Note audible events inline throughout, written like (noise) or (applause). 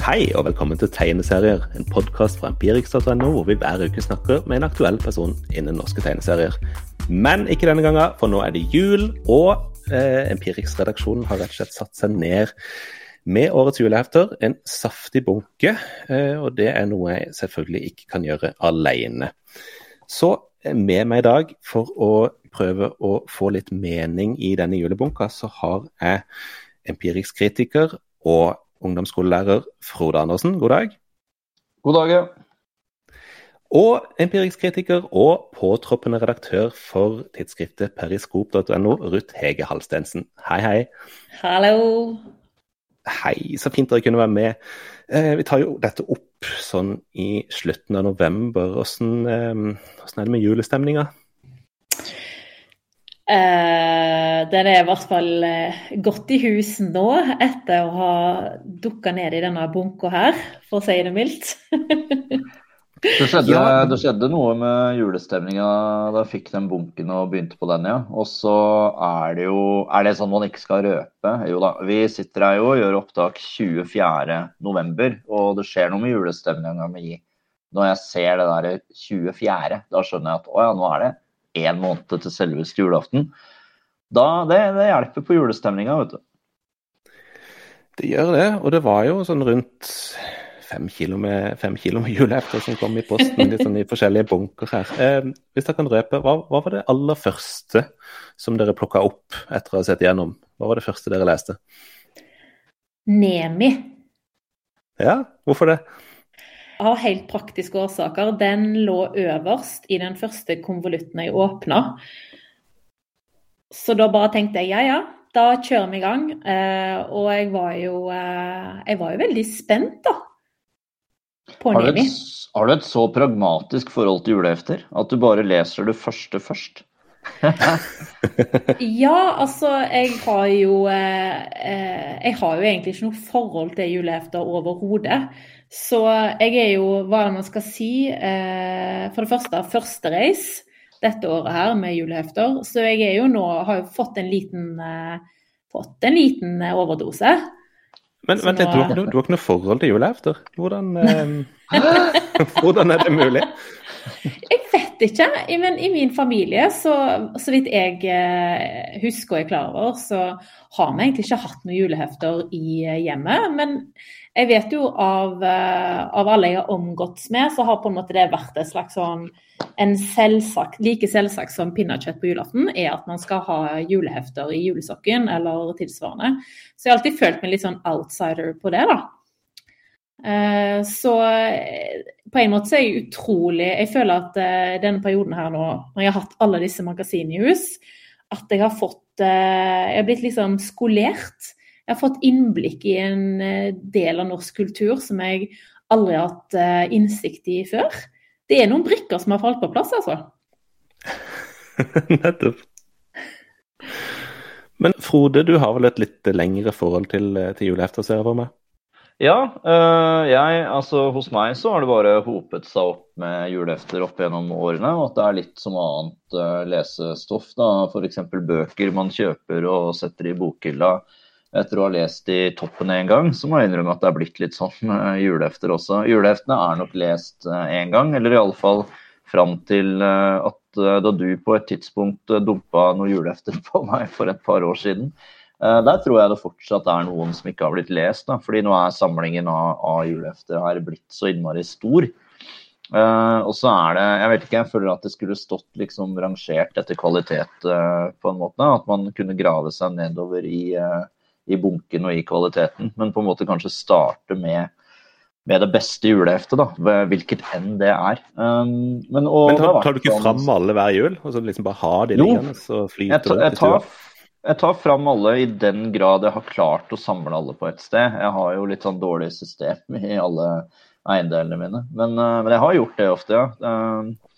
Hei og velkommen til Tegneserier, en podkast fra empirix.no hvor vi hver uke snakker med en aktuell person innen norske tegneserier. Men ikke denne gangen, for nå er det jul, og eh, Empirix-redaksjonen har rett og slett satt seg ned med årets julehefter. En saftig bunke, eh, og det er noe jeg selvfølgelig ikke kan gjøre alene. Så eh, med meg i dag, for å prøve å få litt mening i denne julebunka, så har jeg Empirix-kritiker og ungdomsskolelærer Frode Andersen. God dag. God dag, ja. Og empirikskritiker og påtroppende redaktør for tidsskriftet periskop.no, Ruth Hege Halstensen. Hei, hei. Hallo. Hei, så fint dere kunne være med. Eh, vi tar jo dette opp sånn i slutten av november. Hvordan, eh, hvordan er det med julestemninga? Uh, den er i hvert fall uh, godt i hus nå, etter å ha dukka ned i denne bunka her, for å si det mildt. (laughs) det, skjedde, ja. det, skjedde, noe med julestemninga da jeg fikk den bunken og begynte på den, ja. Og så er det jo Er det sånn man ikke skal røpe? Jo da. Vi sitter her jo og gjør opptak 24.11, og det skjer noe med julestemninga mi når jeg ser det der 24., da skjønner jeg at å ja, nå er det én måned til selveste julaften. Da, det, det hjelper på julestemninga, vet du. Det gjør det, og det var jo sånn rundt fem kilo med, fem kilo med julehefter som kom i posten litt sånn i forskjellige bunker her. Eh, hvis dere kan røpe, hva, hva, var det aller første som dere plukka opp etter å ha sett igjennom? Hva var det første dere leste? Nemi. Ja, hvorfor det? Av helt praktiske årsaker. Den lå øverst i den første konvolutten jeg åpna. Så da bare tenkte jeg ja ja, da kjører vi i gang. Eh, og jeg var jo eh, Jeg var jo veldig spent, da. På har, du et, har du et så pragmatisk forhold til julehefter at du bare leser det første først? (laughs) ja, altså jeg har jo eh, Jeg har jo egentlig ikke noe forhold til julehefter overhodet. Så jeg er jo, hva er det man skal si, eh, for det første førstereis dette året her med julehefter. Så jeg er jo nå, har jo fått en liten, eh, fått en liten eh, overdose. Men vent litt, du har, du har ikke noe forhold til julehefter? Hvordan, (laughs) hvordan er det mulig? Jeg vet ikke, men i min familie, så, så vidt jeg husker og er klar over, så har vi egentlig ikke hatt noen julehefter i hjemmet. Men jeg vet jo av, uh, av, alle jeg har omgått med, så har på en måte det vært et slags sånn en selvsagt, Like selvsagt som pinnekjøtt på julaften er at man skal ha julehefter i julesokken eller tilsvarende. Så jeg har alltid følt meg litt sånn outsider på det, da. Uh, så på en måte så er jeg utrolig Jeg føler at denne perioden her nå, når jeg har hatt alle disse magasinene i hus, at jeg har fått Jeg har blitt liksom skolert jeg har fått innblikk i en eh, del av norsk kultur som jeg aldri har hatt eh, innsikt i før. Det er noen brikker som har falt på plass, altså. (laughs) Nettopp. Men Frode, du har vel et litt lengre forhold til, eh, til julehefter, ser jeg for meg? Ja, jeg, altså hos meg så har det bare hopet seg opp med julehefter opp gjennom årene. Og at det er litt som annet lesestoff. da, F.eks. bøker man kjøper og setter i bokhylla etter å ha lest i toppen en gang, så må jeg innrømme at det er blitt litt sånn (laughs) uh, julehefter også. Juleheftene er nok lest én uh, gang, eller iallfall fram til uh, at da du på et tidspunkt dumpa noen julehefter (laughs) på meg for et par år siden. der tror jeg det fortsatt er noen som ikke har blitt lest, da, fordi nå er samlingen av, av julehefter her blitt så innmari stor. og så er det Jeg vet ikke, jeg føler at det skulle stått liksom rangert etter kvalitet på en måte. At man kunne grave seg nedover i i bunken og i kvaliteten, men på en måte kanskje starte med, med det beste juleheftet, da, hvilket enn det er. Um, men, og, men tar, tar, du ikke fram alle hver jul? og så liksom bare har de liggende, så flyter det? Jeg tar, jeg tar fram alle i den grad jeg har klart å samle alle på et sted. Jeg har jo litt sånn dårlig system i alle eiendelene mine, men, uh, men jeg har gjort det ofte, ja. Uh,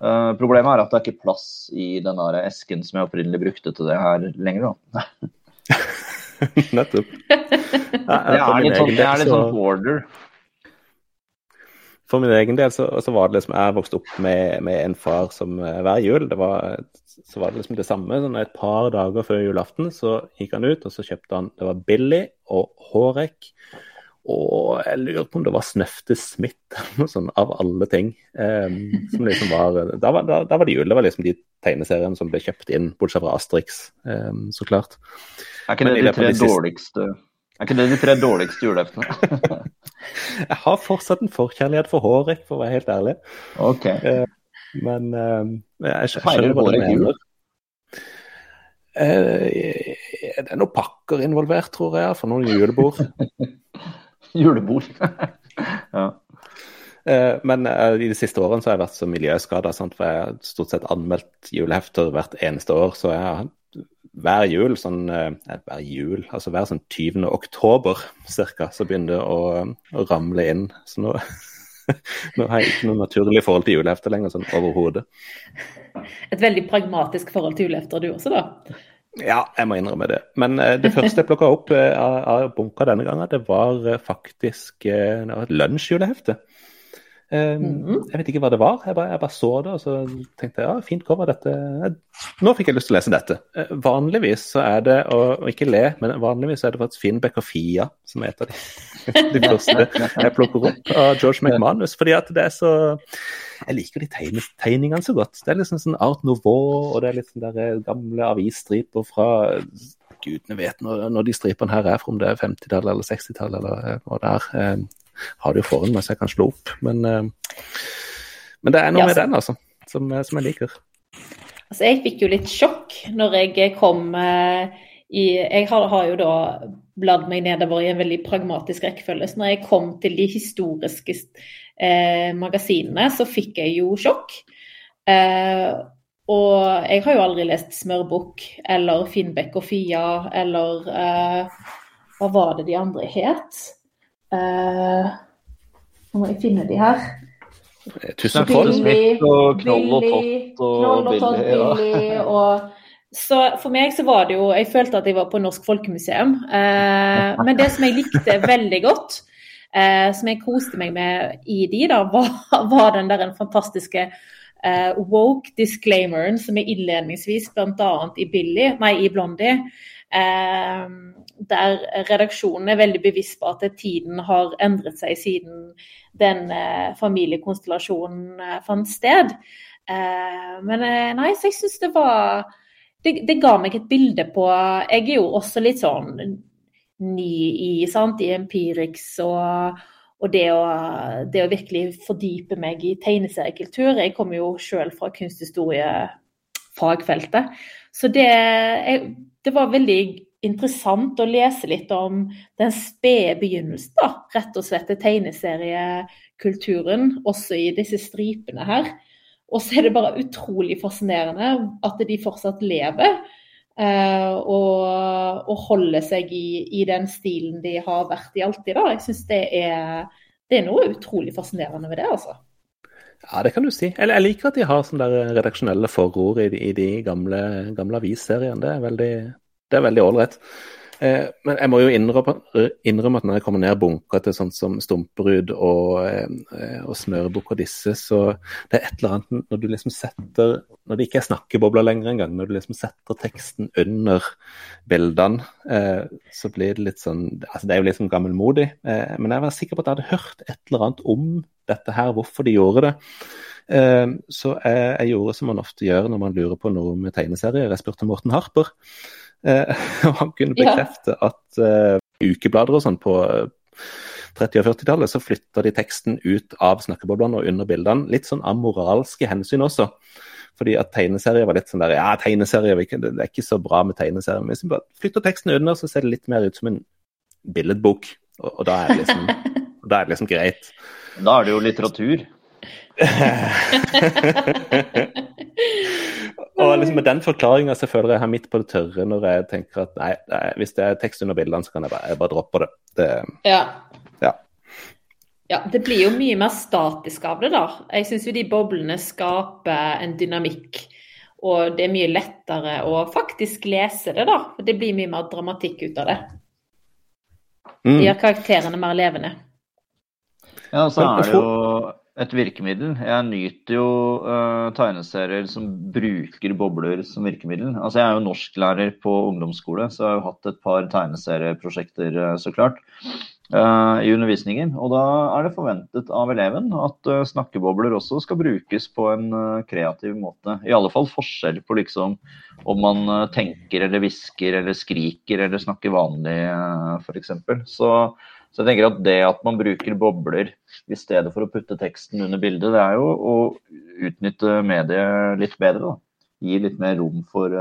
Uh, problemet er at det er ikke plass i den esken som jeg opprinnelig brukte til det her lenger. da. (laughs) (laughs) Nettopp. Det er litt sånn, del, så... sånn border. For min egen del så, så, var det liksom Jeg vokste opp med, med en far som uh, hver jul det var, Så var det liksom det samme. sånn Et par dager før julaften så gikk han ut og så kjøpte han Det var Billy og Hårek Og jeg lurer på om det var Snøfte Smith sånt, av alle ting. Um, som liksom var, da, var, da, da var det jul. Det var liksom de tegneseriene som ble kjøpt inn, bortsett fra Asterix, um, så klart. Er ikke det de tre dårligste er ikke det de tre dårligste juleeftene (laughs) jeg har fortsatt en forkjærlighet for Hårek, for å være helt ærlig. Ok. Uh, men uh, jeg skjønner hva du mener. Uh, det er noen pakker involvert, tror jeg, for noen julebord. (laughs) (laughs) julebord. (laughs) ja. Uh, men i de siste årene så har jeg vært så miljøskada, for jeg har stort sett anmeldt julehefter hvert eneste år. Så jeg har hver jul, sånn, eh, hver jul, altså hver sånn 20. oktober cirka, så begynner det å, å ramle inn. Så nå, (laughs) nå, har jeg ikke noe naturlig forhold til julehefter lenger, sånn overhodet. Et veldig pragmatisk forhold til julehefter du også, da? Ja, jeg må innrømme det. Men uh, det første jeg plukka opp uh, av, bunka denne gangen, det var uh, faktisk uh, et lunsjjulehefte. Um, mm. Jeg vet ikke hva det var, jeg bare, jeg bare, så det og så tenkte jeg ja, fint cover dette. Nå fikk jeg lyst til å lese dette. Uh, vanligvis så er det, og, og ikke le, men vanligvis er det faktisk Finn og Fia som er et av de, de første jeg plukker opp av George McManus. fordi at det er så Jeg liker de tegne, tegningene så godt. Det er liksom sånn Art Nouveau, og det er litt sånn der eh, gamle avisstriper fra Gudene vet når, når de stripene her er fra, om det er 50-tallet eller 60-tallet eller eh, hva det er. Har det jo foran meg så jeg kan slå opp. Men, uh, men det er noe ja, med den, altså, som, eh, som, jeg liker. Altså, jeg fikk jo litt sjokk når jeg kom uh, i Jeg har, har, jo da bladd meg nedover i en veldig pragmatisk rekkefølge. Så når jeg kom til de historiske uh, magasinene, så fikk jeg jo sjokk. og jeg har jo aldri lest Smørbukk eller Finnbekk og Fia eller hva var det de andre het? Uh, nå må jeg finne de her. Tusen Smith Og Knoll og Tott og, og Billy. Og, så for meg så var det jo Jeg følte at jeg var på Norsk Folkemuseum. Eh, men det som jeg likte veldig godt, eh, som jeg koste meg med i de, da, var, var den der en fantastiske eh, woke disclaimeren som er innledningsvis bl.a. i Billy, nei, i Blondie. Uh, der redaksjonen er veldig bevisst på at tiden har endret seg siden den eh, familiekonstellasjonen eh, fant sted. Eh, men nei, så jeg syns det var det, det, ga meg et bilde på Jeg er jo også litt sånn ny i, sant, i Empirix og, og det, å, det, å, virkelig fordype meg i tegneseriekultur. Jeg kommer jo sjøl fra kunsthistoriefagfeltet. Så det, det var veldig interessant å lese litt om den spede begynnelsen, da, rett og slett, til tegneseriekulturen, også i disse stripene her. Og så er det bare utrolig fascinerende at de fortsatt lever. Uh, og, og, holder seg i, i, den stilen de har vært i alltid. da. Jeg syns det, det, er noe utrolig fascinerende ved det, altså. Ja, det kan du si. Eller jeg liker at de har sånne redaksjonelle forord i, i de gamle, gamle avisseriene. Det er veldig, det ålreit. Eh, men jeg må jo innrømme, innrømme, at når jeg kommer ned bunker til sånt som Stumperud og, eh, og Smørebukk og disse, så det er et eller annet når du liksom setter Når det ikke er snakkebobler lenger engang, når du liksom setter teksten under bildene, eh, så blir det litt sånn altså Det er jo litt sånn gammelmodig, eh, men jeg var sikker på at jeg hadde hørt et eller annet om dette her, hvorfor de gjorde det. Eh, så jeg, jeg gjorde som man ofte gjør når man lurer på noe med tegneserier. Jeg spurte Morten Harper. Eh, (laughs) og han kunne bekrefte ja. at uh, ukeblader og sånn på 30- og 40-tallet så flytta de teksten ut av snakkeboblene og under bildene. Litt sånn av moralske hensyn også. Fordi at tegneserier var litt sånn der Ja, tegneserier, det er ikke så bra med tegneserier. Men hvis vi bare flytter teksten under, så ser det litt mer ut som en billedbok. Og, og da, er det liksom, (laughs) da er det liksom greit. Da er det jo litteratur. (laughs) og liksom med den forklaringa så føler jeg her midt på det tørre når jeg tenker at nei, nei hvis det er tekst under bildene, så kan jeg bare, jeg bare droppe det. det ja. ja. Ja, det blir jo mye mer statisk av det, da. Jeg syns jo de boblene skaper en dynamikk. Og det er mye lettere å faktisk lese det, da. Det blir mye mer dramatikk ut av det. Mm. De gjør karakterene mer levende. Ja, så er det jo et virkemiddel. Jeg nyter jo uh, tegneserier som bruker bobler som virkemiddel. Altså, jeg er jo norsklærer på ungdomsskole, så jeg har jo hatt et par tegneserieprosjekter, uh, så klart. uh, i undervisningen. Og da er det forventet av eleven at snakkebobler også skal brukes på en kreativ måte. I alle fall forskjell på liksom om man tenker eller hvisker eller skriker eller snakker vanlig, uh, f.eks. Så, så jeg tenker at det at man bruker bobler i stedet for å putte teksten under bildet, det er jo å utnytte mediet litt bedre. da. Gi litt mer rom for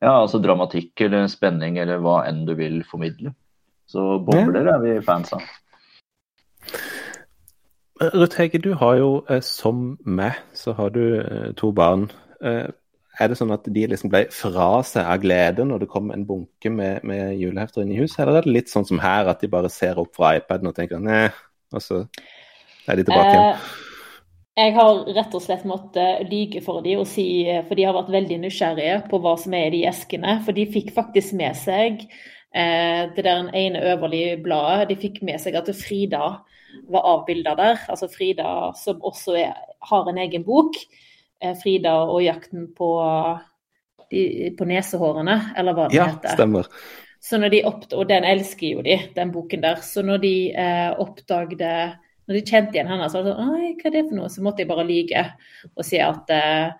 ja, altså dramatikk eller spenning eller hva enn du vil formidle. Så bobler er vi fans av. Ruth Hege, du har jo eh, som meg, så har du eh, to barn. Eh, er det sånn at de liksom ble fra seg av glede når det kom en bunke med, med julehefter inn i huset, eller er det litt sånn som her, at de bare ser opp fra iPaden og tenker nei, og så er de tilbake igjen? Jeg har rett og slett måttet lyge for dem si, for de har vært veldig nysgjerrige på hva som er i de eskene. For de fikk faktisk med seg Eh, det der ene øverlige bladet, de fikk med seg at Frida var avbilda der. Altså Frida som også er, har en egen bok. Eh, 'Frida og jakten på, de, på nesehårene', eller hva det ja, heter. Stemmer. Så når de oppd og den elsker jo de, den boken der. Så når de eh, oppdagde Når de kjente igjen henne, så var det sånn Oi, hva er det for noe? Så måtte jeg bare lyge og si at eh,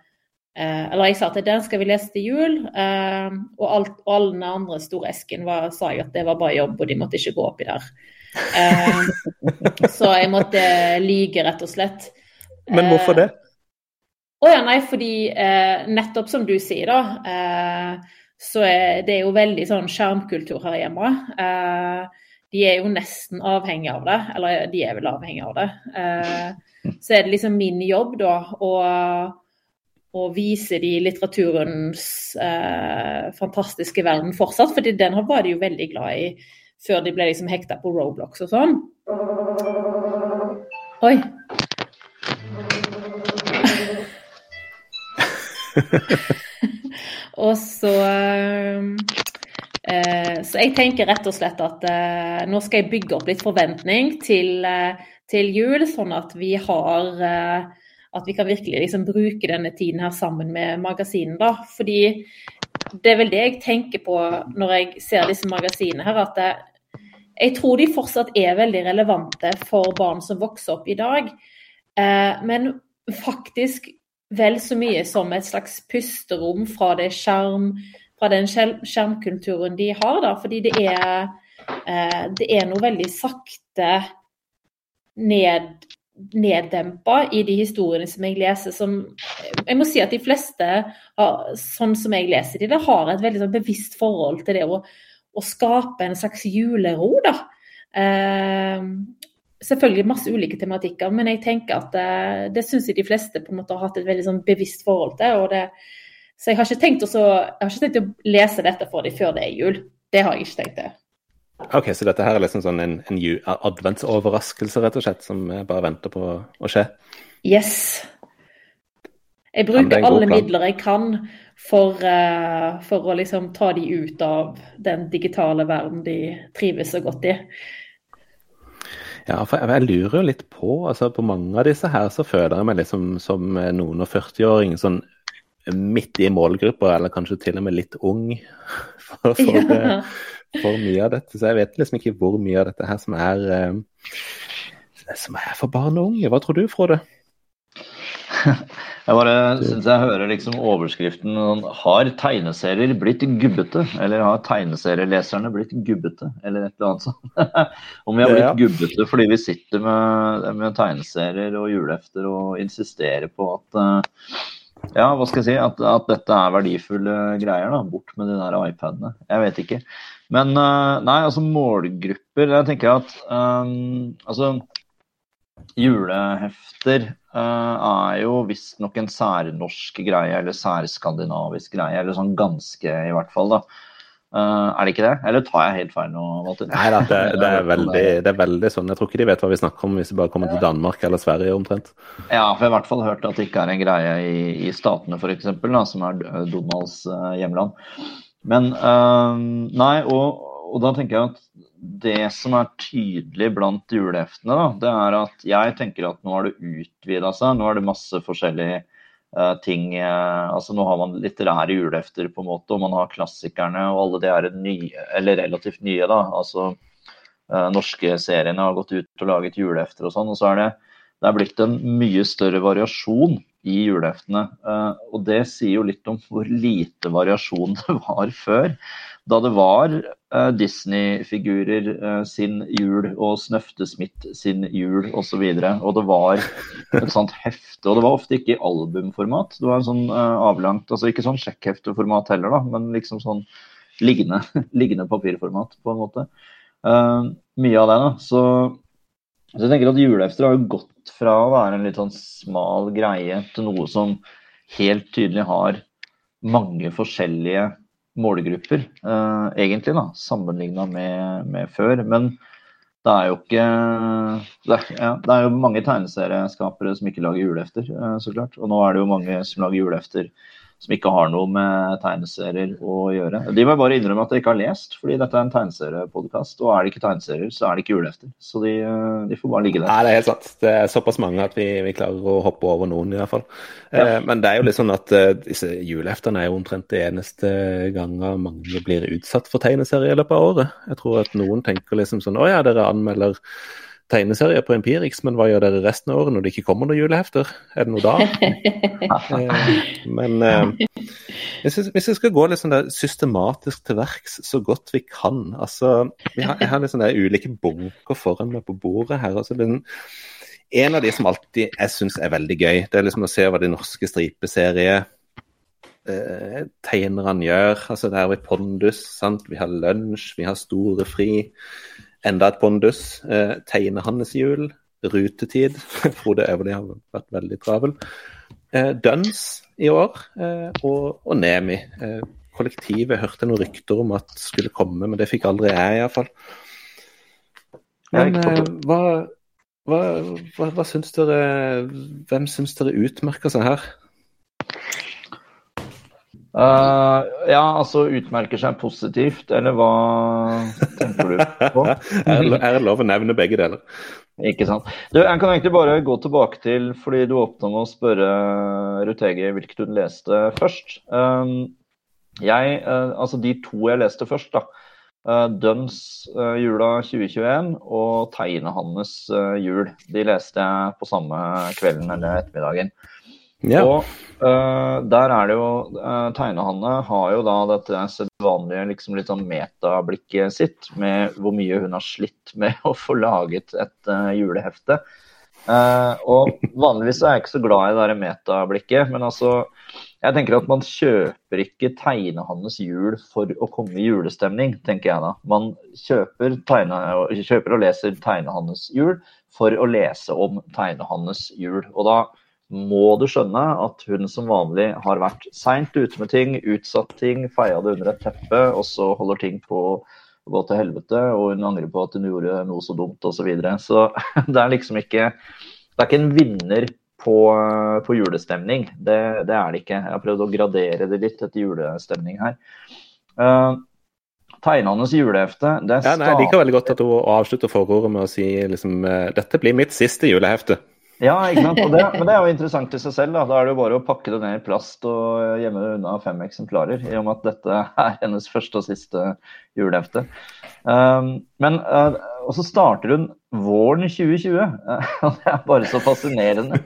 Eh, eller jeg sa at den skal vi lese til jul. Eh, og, alt, og all den andre store esken var, sa jeg at det var bare jobb, og de måtte ikke gå oppi der. Eh, (laughs) så jeg måtte lyge, rett og slett. Men hvorfor det? Å ja, nei, fordi nettopp som du sier, da, så er det jo veldig sånn skjermkultur her hjemme. de er jo nesten avhengig av det, eller de er vel avhengig av det. så er det liksom min jobb, da, å og vise de litteraturens eh, fantastiske verden fortsatt. For den var de jo veldig glad i før de ble liksom hekta på Roblox og sånn. Oi. (laughs) og så eh, Så jeg tenker rett og slett at eh, nå skal jeg bygge opp litt forventning til, eh, til jul, sånn at vi har at vi kan virkelig liksom bruke denne tiden her sammen med magasinene. da, fordi det er vel det jeg tenker på når jeg ser disse magasinene her, at jeg tror de fortsatt er veldig relevante for barn som vokser opp i dag. Men faktisk vel så mye som et slags pusterom fra, skjerm, fra den skjermkulturen de har. Da, fordi det er, eh, det er noe veldig sakte ned neddempa i de historiene som jeg leser. Som, jeg må si at de fleste, sånn som jeg leser de, har et veldig sånn bevisst forhold til det å, å skape en slags julero. da. Eh, selvfølgelig masse ulike tematikker, men jeg tenker at det, eh, det syns jeg de fleste på en måte har hatt et veldig sånn bevisst forhold til. Det, så jeg har, ikke tenkt å, jeg har ikke tenkt å lese dette for dem før det er jul. Det har jeg ikke tenkt til. Ok, Så dette her er liksom sånn en, en adventsoverraskelse, rett og slett, som bare venter på å skje? Yes. Jeg bruker alle midler jeg kan for, uh, for, å liksom ta de ut av den digitale verden de trives så godt i. Ja, for jeg, jeg lurer jo litt på altså På mange av disse her så føler jeg meg liksom som noen og 40-åring. Sånn midt i målgruppa, eller kanskje til og med litt ung. (laughs) For, for, ja for mye av dette. Så jeg vet liksom ikke hvor mye av dette her som er, eh, som er for barn og unge. Hva tror du, Frode? (laughs) Jeg bare syns jeg hører liksom overskriften Har tegneserier blitt gubbete? Eller har tegneserieleserne blitt gubbete? Eller et eller annet sånt. (laughs) Om vi har blitt gubbete fordi vi sitter med, med tegneserier og julehefter og insisterer på at uh, ja, hva skal jeg si, at, at, dette er verdifulle greier. da, Bort med de der iPadene. Jeg vet ikke. Men uh, nei, altså målgrupper Jeg tenker at um, altså julehefter uh, er jo visstnok en særnorsk greie, eller særskandinavisk greie. Eller sånn ganske, i hvert fall. da. Uh, er det ikke det? Eller tar jeg helt feil nå? Martin? Nei da, det, (laughs) det, er veldig, det, er veldig, sånn. Jeg tror ikke de vet hva vi snakker om hvis de bare kommer til Danmark eller Sverige omtrent. Ja, for jeg har i hvert fall hørt at det ikke er en greie i, i Statene f.eks., som er Donalds uh, hjemland. Men uh, Nei, og, og, da tenker jeg at det som er tydelig blant juleheftene, da, det er at jeg tenker at nå har det utvida seg. Nå er det masse forskjellige uh, ting uh, altså Nå har man litterære julehefter, på en måte, og man har klassikerne og alle de her nye, eller relativt nye. da, altså uh, norske seriene har gått ut og laget julehefter og sånn. Og så er det, det er blitt en mye større variasjon i juleheftene. Og det sier jo litt om hvor lite variasjon (laughs) det var før. Da det var uh, Disney-figurer sin jul og Snøftesmitt sin jul osv. Og, så og det var et (laughs) sånt hefte. Og det var ofte ikke i albumformat. Det var en sånn avlangt, altså ikke sånn sjekkhefteformat heller, da, men liksom sånn liggende, (laughs) liggende papirformat, på en måte. Uh, mye av det. da, så, så, jeg tenker at julehefter har jo gått fra å være en litt sånn smal greie til noe som helt tydelig har mange forskjellige målgrupper, uh, egentlig, da, sammenligna med, med, før. Men det er jo ikke det er, ja, det er jo mange tegneserieskapere som ikke lager julehefter, uh, så klart. Og nå er det jo mange som lager julehefter som ikke har noe med tegneserier å gjøre. De må bare innrømme at de ikke har lest, fordi dette er en tegneseriepodkast. Og er det ikke tegneserier, så er det ikke julehefter. Så de, de, får bare ligge der. Nei, det er helt sant. Det er såpass mange at vi, vi klarer å hoppe over noen, i hvert fall. Ja. Eh, men det er jo litt sånn at uh, disse juleheftene er jo omtrent det eneste ganger mange blir utsatt for tegneserier i løpet av året. Jeg tror at noen tenker liksom sånn Å ja, dere anmelder tegneserier på Empirix, men hva gjør dere resten av året når det ikke kommer noen julehefter? Er det noe da? (laughs) eh, men eh, hvis, vi skal gå litt sånn systematisk til verks så godt vi kan altså, har, Jeg har litt sånne ulike bunker foran meg på bordet her. altså den en av de som alltid jeg syns er veldig gøy, det er liksom å se hva de norske stripeserie eh, tegnerne gjør. altså Der har vi Pondus, sant? vi har Lunsj, vi har Store Fri. Enda et pondus. Eh, tegne hans jul. Rutetid. (laughs) Frode Øverli har vært veldig travel. Eh, Duns i år, eh, og, og, Nemi. Eh, kollektivet hørte noen rykter om at skulle komme, men det fikk aldri jeg, iallfall. Men eh, hva, hva, hva, hva syns dere Hvem syns dere utmerker seg her? Uh, ja, altså utmerker seg positivt, eller hva tenker du på? (laughs) er det lov å nevne begge deler? Ikke sant. Du, jeg kan egentlig bare gå tilbake til, fordi du åpna med å spørre Rutegi hvilket hun leste først. Um, jeg, uh, altså de to jeg leste først, da. Uh, Duns uh, jula 2021 og Tegnehannes jul. De leste jeg på samme kvelden eller ettermiddagen. Ja. Og uh, der er det jo uh, Tegnehanne har jo da dette sedvanlige liksom litt sånn metablikket sitt med hvor mye hun har slitt med (laughs) å få laget et uh, julehefte. Og vanligvis er jeg ikke så glad i det der metablikket, men altså jeg tenker at man kjøper ikke Tegnehannes jul for å komme i julestemning, tenker jeg da. Man kjøper, tegne, kjøper og leser Tegnehannes jul for å lese om Tegnehannes jul. Og da må du skjønne at hun som vanlig har vært seint ute med ting, utsatt ting, feia det under et teppe, og så holder ting på å gå til helvete, og hun angrer på at hun gjorde noe så dumt osv. Så, videre. så (laughs) det er liksom ikke Det er ikke en vinner på, på julestemning. Det, det, er det ikke. Jeg har prøvd å gradere det litt etter julestemning her. Uh, Tegnernes julehefte det ja, nei, Jeg liker veldig godt at hun avslutter forordet med å si liksom, eh, dette blir mitt siste julehefte. Ja, ikke sant? Det, men det er jo interessant i seg selv. Da. da er det jo bare å pakke det ned i plast og gjemme det unna fem eksemplarer, i og med at dette (laughs) er hennes første og siste julehefte. Um, men uh, Og så starter hun våren 2020. (laughs) og det er bare så fascinerende.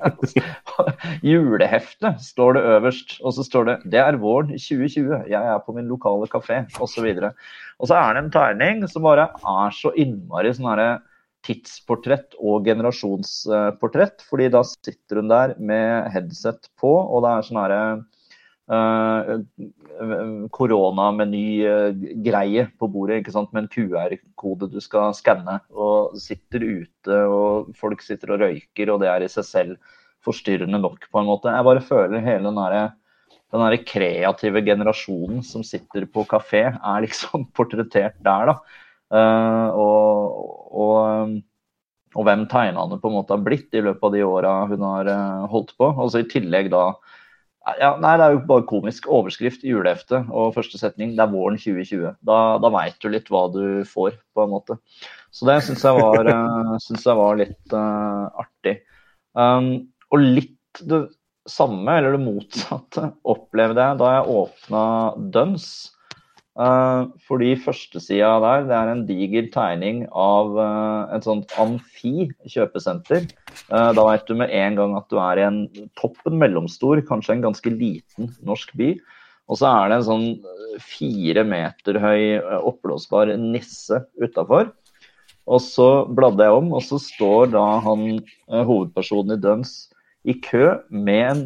Julehefte står det øverst, og så står det 'Det er våren 2020. Jeg er på min lokale kafé', osv. Og, og så er det en tegning som bare er så innmari sånn herre tidsportrett og generasjonsportrett. fordi da sitter hun der med headset på, og det er sånn herre uh, koronameny-greie på bordet ikke sant? med en QR-kode du skal skanne. Og sitter ute, og folk sitter og røyker, og det er i seg selv forstyrrende nok, på en måte. Jeg bare føler hele den derre den der kreative generasjonen som sitter på kafé, er liksom (laughs) portrettert der, da. Uh, og, og, um, og, hvem tegnerne på en måte har blitt i løpet av de åra hun har uh, holdt på. Altså I tillegg da ja, Nei, det er jo bare komisk. Overskrift i juleheftet og første setning. Det er våren 2020. Da, da veit du litt hva du får, på en måte. Så det syns jeg, var, uh, synes jeg var litt artig. Um, og litt det samme, eller det motsatte, opplevde jeg da jeg åpna Duns. Uh, fordi førstesida der det er en diger tegning av uh, et sånt Amfi kjøpesenter. Uh, da vet du med en gang at du er i en toppen mellomstor, kanskje en ganske liten norsk by. Og så er det en sånn fire meter høy oppblåsbar nisse utafor. Og så bladde jeg om, og så står da han hovedpersonen i Duns i kø med en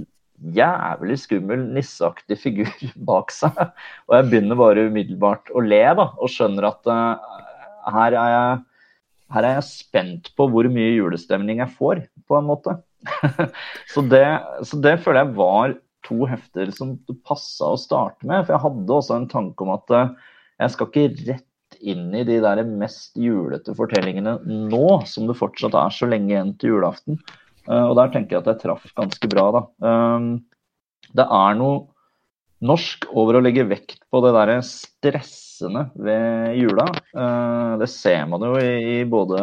jævlig skummel, nisseaktig figur (laughs) bak seg. Og jeg begynner bare umiddelbart å le, da, og skjønner at uh, her, er jeg, her er jeg spent på hvor mye julestemning jeg får, på en måte. (laughs) så, det, så, det, føler jeg var to hefter som det passa å starte med. For jeg hadde også en tanke om at uh, jeg skal ikke rett inn i de der mest julete fortellingene nå, som det fortsatt er så lenge igjen til julaften. Eh, og der tenker jeg at jeg traff ganske bra, da. Um, det er noe norsk over å legge vekt på det derre stressende ved jula. Eh, det ser man jo i både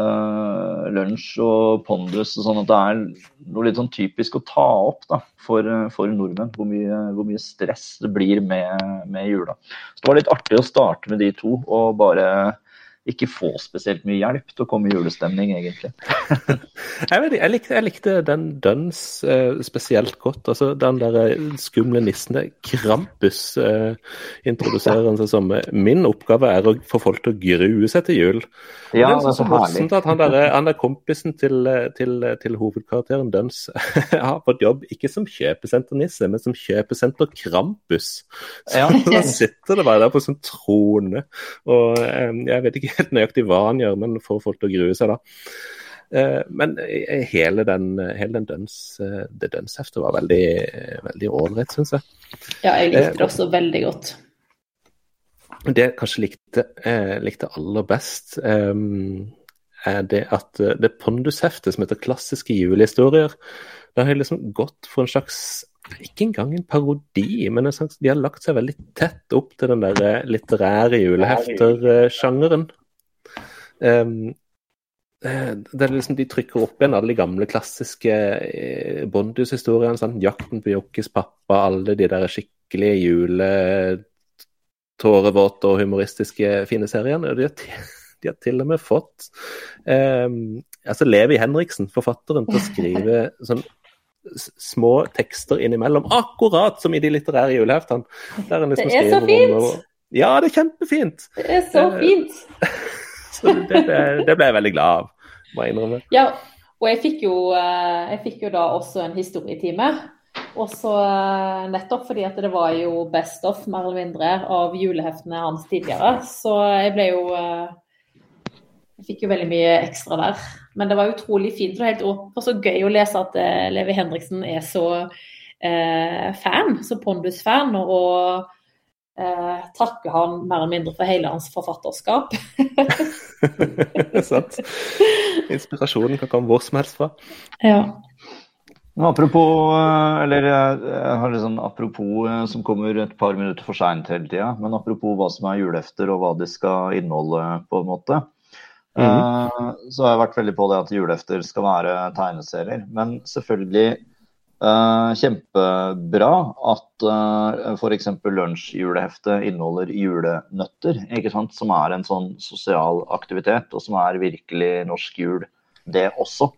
uh, lunsj og pondus og sånn at det er noe litt sånn typisk å ta opp da, for, for nordmenn. Hvor mye, hvor mye, stress det blir med, med, jula. Så det var litt artig å starte med de to og bare ikke få spesielt mye hjelp til å komme i julestemning, egentlig. (laughs) jeg, vet, jeg, likte, jeg, likte, den Duns eh, spesielt godt. altså Den der eh, skumle nissen der. Krampus eh, introduserer han seg som. Min oppgave er å få folk til å grue seg til jul. Ja, det er så, så herlig. At han der, han der kompisen til, til, til hovedkarakteren Duns (laughs) har fått jobb ikke som kjøpesenternisse, men som kjøpesenter Krampus. (laughs) Så ja. da sitter det bare der på sånn trone. Og eh, jeg vet ikke helt (laughs) nøyaktig hva han gjør, men får folk til å grue seg, da. Eh, men hele den, hele den døns, eh, det dønsheftet var veldig veldig ålreit, syns jeg. Ja, jeg likte det også veldig godt. Det jeg kanskje likte, likte aller best, er det at det pondusheftet som heter 'Klassiske julehistorier', det har liksom gått for en slags ikke engang en parodi, men en slags, de har lagt seg veldig tett opp til den der litterære julehefter-sjangeren. Um, det er liksom, De trykker opp igjen alle de gamle, klassiske eh, Bondhus-historiene. Sånn, 'Jakten på Jokkes pappa', alle de der skikkelige juletårevåte og humoristiske fine seriene. og de har, de har til og med fått um, altså Levi Henriksen, forfatteren, til å skrive sånn små tekster innimellom, akkurat som i de litterære juleheftene. Liksom det er så fint! Og... Ja, det er kjempefint! Det er så eh, fint! (laughs) så det ble, det ble, jeg veldig glad av, må jeg innrømme. Ja, og jeg fikk, jo, eh, jeg fikk jo da også en historietime. Også eh, nettopp fordi at det var jo best of, mer eller mindre, av juleheftene hans tidligere. Så jeg ble jo Jeg fikk jo veldig mye ekstra der. Men det var utrolig fint og helt og så gøy å lese at Levi Henriksen er så eh, fan, så Pondus-fan. og uh, takker han mer eller mindre for hele hans forfatterskap. (laughs) Sant. Inspirasjonen kan komme hvor som helst fra. Ja. Apropos, eller jeg har liksom apropos som kommer et par minutter for seint hele tida, men apropos hva som er julefter og hva de skal inneholde, på en måte. Mm. Så har jeg vært veldig på det at julefter skal være tegneserier. Men selvfølgelig uh, kjempebra at uh, f.eks. lunsjjuleheftet inneholder julenøtter. ikke sant? Som er en sånn sosial aktivitet, og som er virkelig norsk jul, det også.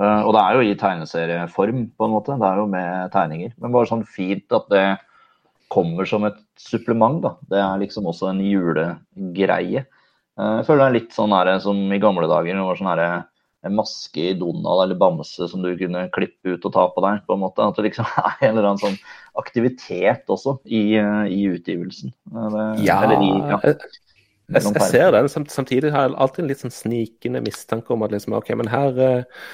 Uh, og det er jo i tegneserieform, på en måte. Det er jo med tegninger. Men bare sånn fint at det kommer som et supplement. da. Det er liksom også en julegreie. Uh, jeg føler det er litt sånn her, som i gamle dager. Det var sånn her, en maske i Donald eller Bamse som du kunne klippe ut og ta på deg. på en måte. At det liksom (laughs) er en eller annen sånn aktivitet også i, eh, i utgivelsen. Det, ja, i, ja. Jeg, jeg, ser den. Samtidig har jeg alltid en litt sånn snikende mistanke om at liksom, ok, men her uh,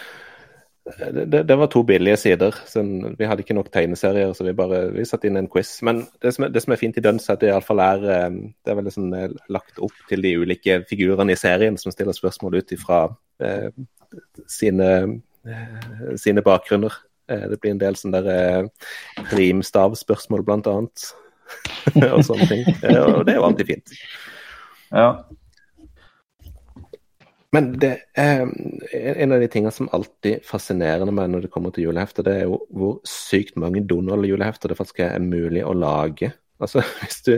det, det, var to billige sider. Sånn, vi hadde ikke nok tegneserier, så vi bare vi satte inn en quiz. Men det som er, det som er fint i Duns, er at det iallfall er eh, det er veldig sånn, eh, lagt opp til de ulike figurene i serien som stiller spørsmål ut ifra eh, sine, eh, sine, bakgrunner. Eh, det blir en del sånne der eh, rimstavspørsmål, blant annet. (laughs) og sånne ting. og det er jo alltid fint. Ja, men det er en av de tingene som alltid fascinerer meg når det kommer til julehefter, det er jo hvor sykt mange Donald-julehefter det faktisk er mulig å lage. Altså (laughs) Hvis du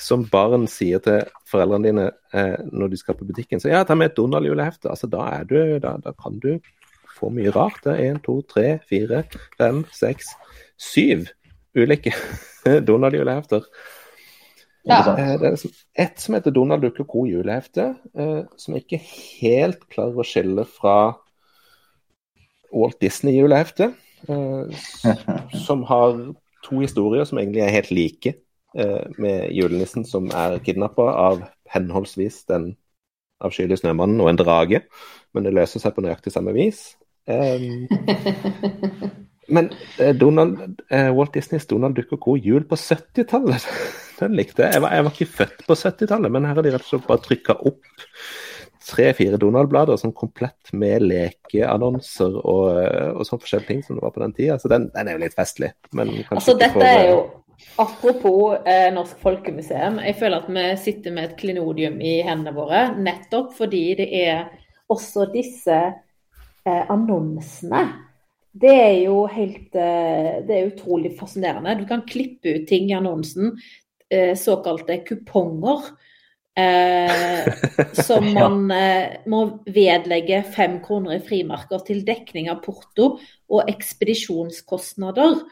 som barn sier til foreldrene dine eh, når de skal på butikken så ja, ta med et Donald-julehefte, altså da, er du, da, da kan du få mye rart. Det er én, to, tre, fire, fem, seks, syv ulike (laughs) Donald-julehefter. Ja. Eh, Det er liksom ett som heter Donald Duck og Co. julehefte, eh, som jeg ikke helt klarer å skille fra Walt Disney-julehefte. Eh, (laughs) som har to historier som egentlig er helt like, med julenissen som er kidnappa av henholdsvis den avskyelige snømannen og en drage. Men det løser seg på nøyaktig samme vis. Eh, (laughs) men eh, Donald, eh, Walt Disneys Donald Duck og Co. jul på 70-tallet, (laughs) den likte jeg. Jeg var, jeg var ikke født på 70-tallet, men her har de rett og slett bare trykka opp tre-fire Donald-blader sånn komplett med lekeannonser og, eh, og sånn forskjellige ting som det var på den tida. Så den, den er jo litt festlig. Men Altså, dette for, er eh, jo Apropos eh, Norsk Folkemuseum. Jeg føler at vi sitter med et klinodium i hendene våre, nettopp fordi det er også disse eh, annonsene. Det er jo helt eh, Det er utrolig fascinerende. Du kan klippe ut ting i annonsen, eh, såkalte kuponger. Eh, som (laughs) man eh, må vedlegge fem kroner i frimerker til dekning av porto og ekspedisjonskostnader.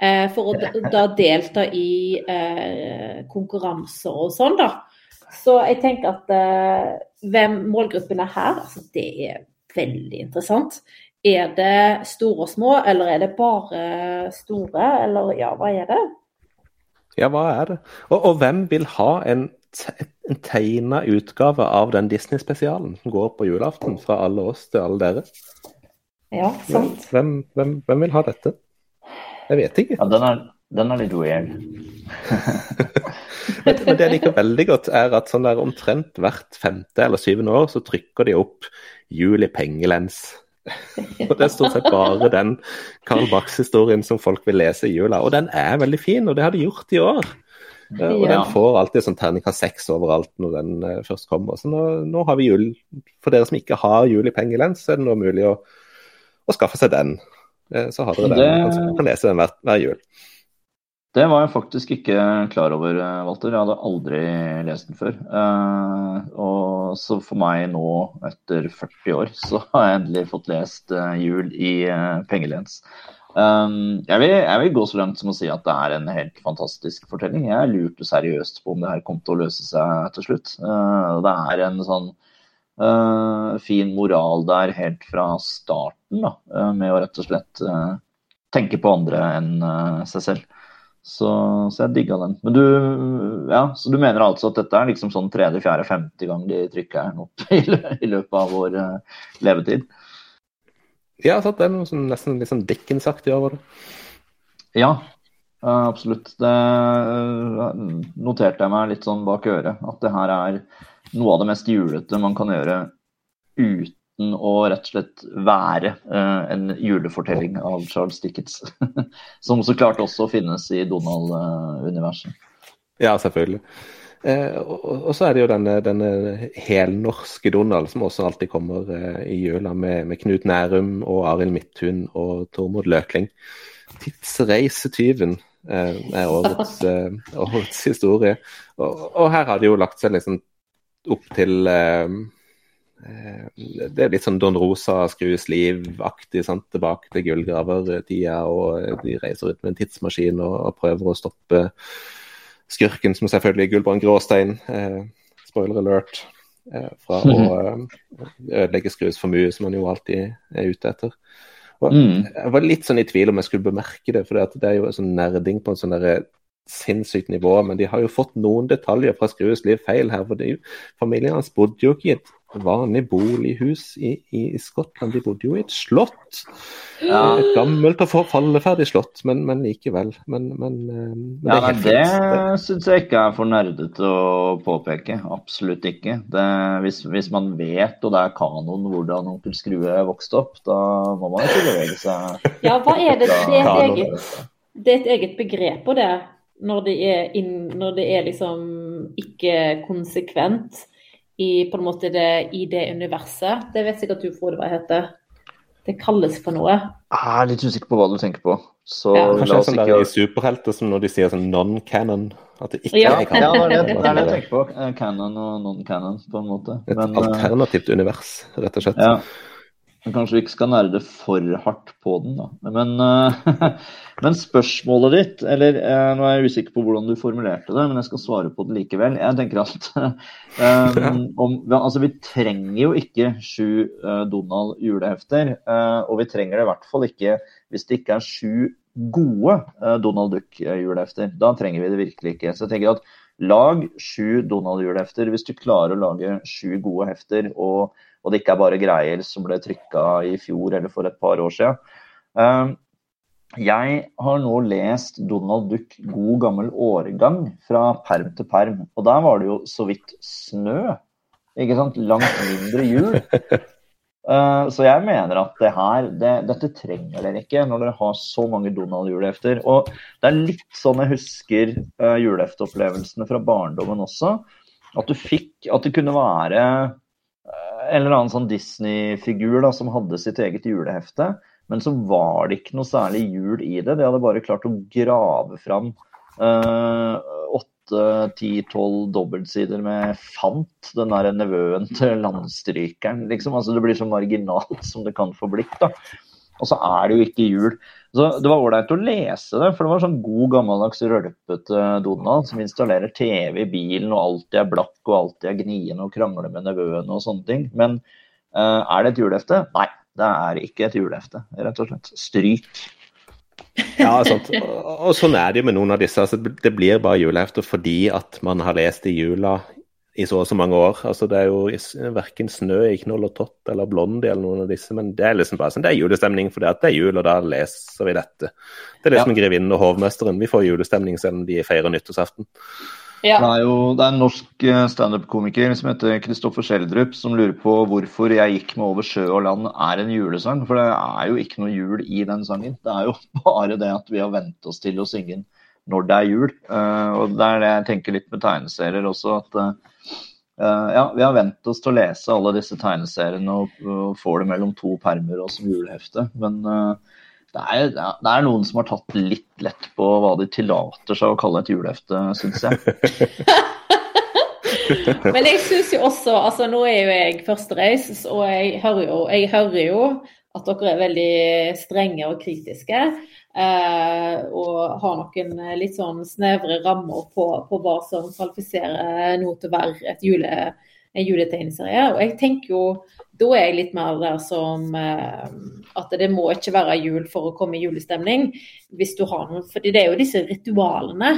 Eh, for å da delta i eh, konkurranser og sånn, da. Så jeg tenker at eh, hvem målgruppen er her, altså det er veldig interessant. Er det store og små, eller er det bare store, eller ja, hva er det? Ja, hva er det? Og, og hvem vil ha en, en tegna utgave av den Disney-spesialen som går på julaften, fra alle oss til alle dere? Ja, sant. Hvem, hvem, hvem vil ha dette? Jeg vet ikke. Ja, den er, den er litt weird. (laughs) Men, men det jeg liker veldig godt, er at sånn der omtrent hvert femte eller syvende år så trykker de opp jul i pengelens. Og det er stort sett bare den Karl Bachs-historien som folk vil lese i jula. Og den er veldig fin, og det har de gjort i år. Ja. Og den får alltid sånn terningkast seks overalt når den uh, først kommer. Så nå, nå har vi jul. For dere som ikke har jul i pengelens, så er det nå mulig å, å skaffe seg den. Eh, Så har dere. Det- Altså, kan lese den hver, hver jul. Det var jeg faktisk ikke klar over, eh, Walter. Jeg hadde aldri lest den før. Eh, og så for meg nå, etter 40 år, så (laughs) har jeg endelig fått lest Jul i pengelens. Um, jeg, vil, jeg vil gå så langt som å si at det er en helt fantastisk fortelling. Jeg lurte seriøst på om det her kom til å løse seg til slutt. Uh, det er en sånn fin moral der helt fra starten, da, eh, med å rett og slett eh, tenke på andre enn eh, seg selv. Så, så jeg digga den. Men du, ja, så du mener altså at dette er liksom sånn tredje, fjerde, femte gang de trykker den opp (laughs) i, i løpet av vår uh, levetid? Ja, sant, det er noe sånn, nesten litt sånn Dickens-aktig over det. Ja, eh, absolutt. Det eh, noterte jeg meg litt sånn bak øret. At det her er noe av det mest julete man kan gjøre uten å rett og slett være uh, en julefortelling av Charles Dickens. (laughs) Som så klart også finnes i Donald-universet. Ja, selvfølgelig. Eh, og, og så er det jo denne, denne helnorske Donald som også alltid kommer eh, i jula, med, med Knut Nærum og Arild Midthun og Tormod Løkling. Tidsreisetyven er årets, eh, årets historie. Og, og her har de jo lagt seg liksom opp til eh, eh, Det er litt sånn Don Rosa skrus liv-aktig, tilbake til gullgravertida, og de reiser ut med en tidsmaskin og, og prøver å stoppe skurken, som selvfølgelig er Gulbrand Gråstein, eh, spoiler alert, eh, fra å (laughs) eh, ødelegge Skrus formue, som han jo alltid er ute etter. Og Mm. Jeg var litt sånn i tvil om jeg skulle bemerke det, for det er jo en sånn nerding på en sånn derre sinnssykt nivå, men de har jo fått noen detaljer fra Skrues liv feil her. for Familien hans bodde jo ikke i et vanlig bolighus i, i, i Skottland, de bodde jo i et slott. Ja. Et gammelt og falleferdig slott, men, men likevel. Men, men, men det, Ja, det syns jeg ikke er for nerdete å påpeke. Absolutt ikke. Det, hvis, hvis man vet, og det er kanon, hvordan onkel Skrue vokste opp, da må man ikke bevege seg Ja, hva er det? Det er et eget, det er et eget begrep på det, når det er, inn, når det er liksom ikke konsekvent i, på en måte det, i det universet. Det vet sikkert du, Frode, hva det heter. Det kalles for noe. Jeg er litt usikker på hva du tenker på. Så Ja. la Kanskje oss sånn ikke der superhelter som når de sier sånn non-canon. At det ikke Ja. er Ja, det er det, (laughs) det er det jeg tenker på. Eh, Canon og non-canon, på en måte. Et Men, eh, alternativt univers, rett og slett. ja. Men Kanskje vi ikke skal nerde for hardt på den, da. Men, uh, (laughs) men spørsmålet ditt, eller uh, nå er jeg usikker på hvordan du formulerte det, men jeg skal svare på det likevel. Jeg tenker at (laughs) uh, om, altså, vi trenger jo ikke sju Donald julehefter. eh, og vi trenger det i hvert fall ikke hvis det ikke er sju gode Donald Duck-julehefter. Da trenger vi det virkelig ikke. Så jeg tenker at lag sju Donald-julehefter hvis du klarer å lage sju gode hefter. og og det ikke er bare greier som ble trykka i fjor eller for et par år siden. Eh, Jeg har nå lest Donald Duck god gammel årgang fra perm til perm, og der var det jo så vidt snø. Ikke sant? Langt mindre jul. (laughs) Eh, Så jeg mener at det her, det, dette trenger dere ikke når dere har så mange Donald-julehefter. Og det er litt sånn jeg husker uh, julehefteopplevelsene fra barndommen også. At du fikk At det kunne være eh, eller annen sånn Disney-figur da, som hadde sitt eget julehefte. Men så var det ikke noe særlig jul i det. De hadde bare klart å grave fram åtte, ti, tolv dobbeltsider med Fant, den der nevøen til landstrykeren. Liksom. Altså, det blir så marginalt som det kan få blitt. da. Og så er det jo ikke jul. Så Det var ålreit å lese det, for det var sånn god gammeldags rølpete Donald som installerer TV i bilen og alltid er blakk og alltid er gnien og krangler med nevøene og sånne ting. Men uh, er det et julehefte? Nei, det er ikke et julehefte, rett og slett. Stryk. Ja, sant. Og, og sånn er det jo med noen av disse. Altså, det blir bare julehefter fordi at man har lest i jula i så og så mange år. Altså, det er jo verken snø i Knoll og Tott eller Blondie eller noen av disse, men det er liksom bare sånn, det er julestemning fordi at det er jul, og da leser vi dette. Det er liksom Grevinnen og hovmesteren. Vi får julestemning selv om de feirer nyttårsaften. Ja. Det er jo det er en norsk eh, standup-komiker som heter Kristoffer Schjelderup, som lurer på hvorfor 'Jeg gikk med over sjø og land' er en julesang. For det er jo ikke noe jul i den sangen. Det er jo (laughs) bare det at vi har vent oss til å synge den når det er jul. Eh, og det er det jeg tenker litt med tegneserier også, at eh, ja, vi har vent oss til å lese alle disse tegneseriene og, og får det mellom to permer og som julehefte. Men eh, det er, det er noen som har tatt litt lett på hva de tillater seg å kalle et julehefte, syns jeg. (laughs) Men jeg syns jo også altså Nå er jo jeg førstereis, og jeg hører, jo, jeg hører jo at dere er veldig strenge og kritiske. Eh, og har noen litt sånn snevre rammer på, på hva som kvalifiserer noe til å være et jule, en juletegneserie. Og jeg tenker jo da er jeg litt mer der som eh, at det må ikke være jul for å komme i julestemning. hvis du har noen, fordi det er jo disse ritualene,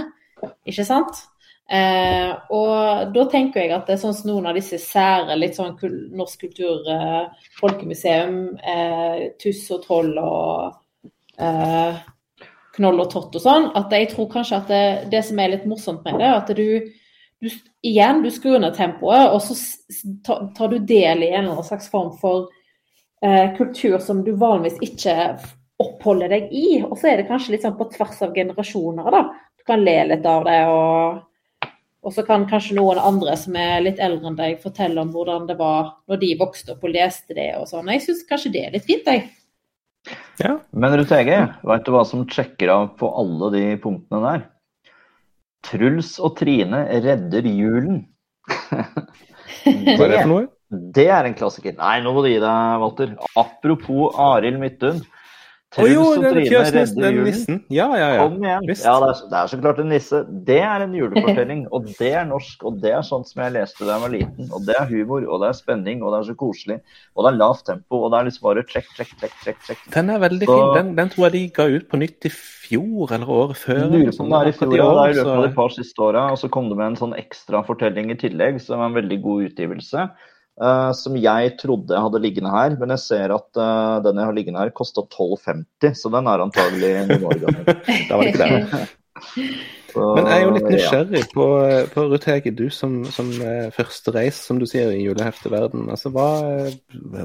ikke sant? Eh, og da tenker jeg at det er sånn som noen av disse sære litt sånn norsk kultur, eh, folkemuseum, eh, Tuss og Troll og eh, Knoll og Tott og sånn, at jeg tror kanskje at det, det som er litt morsomt med det, er at du, du igjen, du skrur ned tempoet, og så tar du del i en eller annen slags form for eh, kultur som du vanligvis ikke oppholder deg i. Og så er det kanskje litt sånn på tvers av generasjoner, da. Du kan le litt av det, og, og så kan kanskje noen andre som er litt eldre enn deg, fortelle om hvordan det var når de vokste opp og leste det og sånn. Jeg syns kanskje det er litt fint, jeg. Ja. Men Ruth Ege, veit du hva som sjekker av på alle de punktene der? Truls og Trine redder julen. Hva er det for noe? Det er en klassiker. Nei, nå må du gi deg, Walter. Apropos Arild Midthun. Truls jo, og Trine redder julen. Ja, ja, ja. Kom igjen. Visst. Ja, det er, det er så klart en nisse. Det er en julefortelling, og det er norsk. Og det er sånn som jeg leste da jeg var liten. Og det er humor, og det er spenning, og det er så koselig. Og det er lavt tempo, og det er liksom bare trekk, trekk, trekk, trekk. trekk. Den er veldig Så- fin. Den, den tror jeg de ga ut på nytt i fjor eller året før. Lurer på om det er i fjor, ja. det er i løpet av de par siste åra. Og så kom det med en sånn ekstra fortelling i tillegg, som er en veldig god utgivelse. Eh, som jeg trodde jeg hadde liggende her, men jeg ser at uh, den jeg har liggende her, kosta 12,50, så den er antagelig noen år gammel. Da (laughs) var det ikke det. Så, (laughs) Men jeg er jo litt ja. nysgjerrig på, på Ruth Hege, du som, som eh, første reis, som du sier, i julehefteverden. Altså, hva,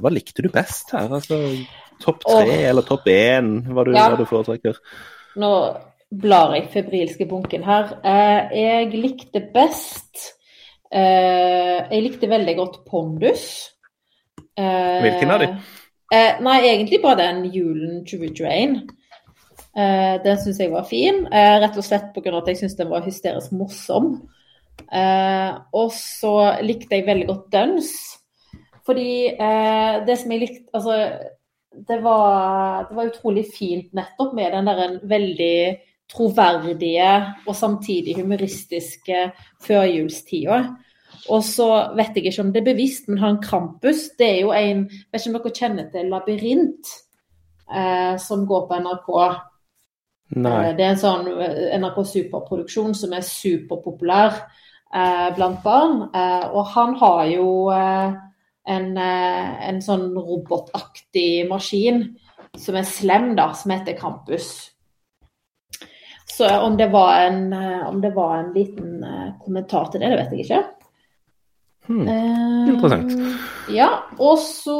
hva likte du best her? Altså, topp tre oh. eller topp én, hva du, Ja. hva du foretrekker? Nå blar jeg febrilske bunken her. Jeg likte best Jeg likte veldig godt Pondus. Eh, Hvilken av de? Eh, nei, egentlig bare den julen 2021. Uh, den syns jeg var fin, rett og slett pga. at jeg syns den var hysterisk morsom. Og så likte jeg veldig godt Duns. Fordi det som jeg likte Altså, det var, det var utrolig fint nettopp med den der en veldig troverdige og samtidig humoristiske førjulstida. Og så vet jeg ikke om det er bevisst, men han Krampus, det er jo en Vet ikke om dere kjenner til Labyrint, eh, som går på NRK. Nei. Eh, det er en sånn eh, NRK Superproduksjon som er superpopulær eh, blant barn. Eh, og han har jo eh, en, en, sånn robotaktig maskin som er slem, da, som heter Krampus. Så om det var en, om det var en liten kommentar til det, det vet jeg ikke. Hmm. Interessant. Uh, ja, og så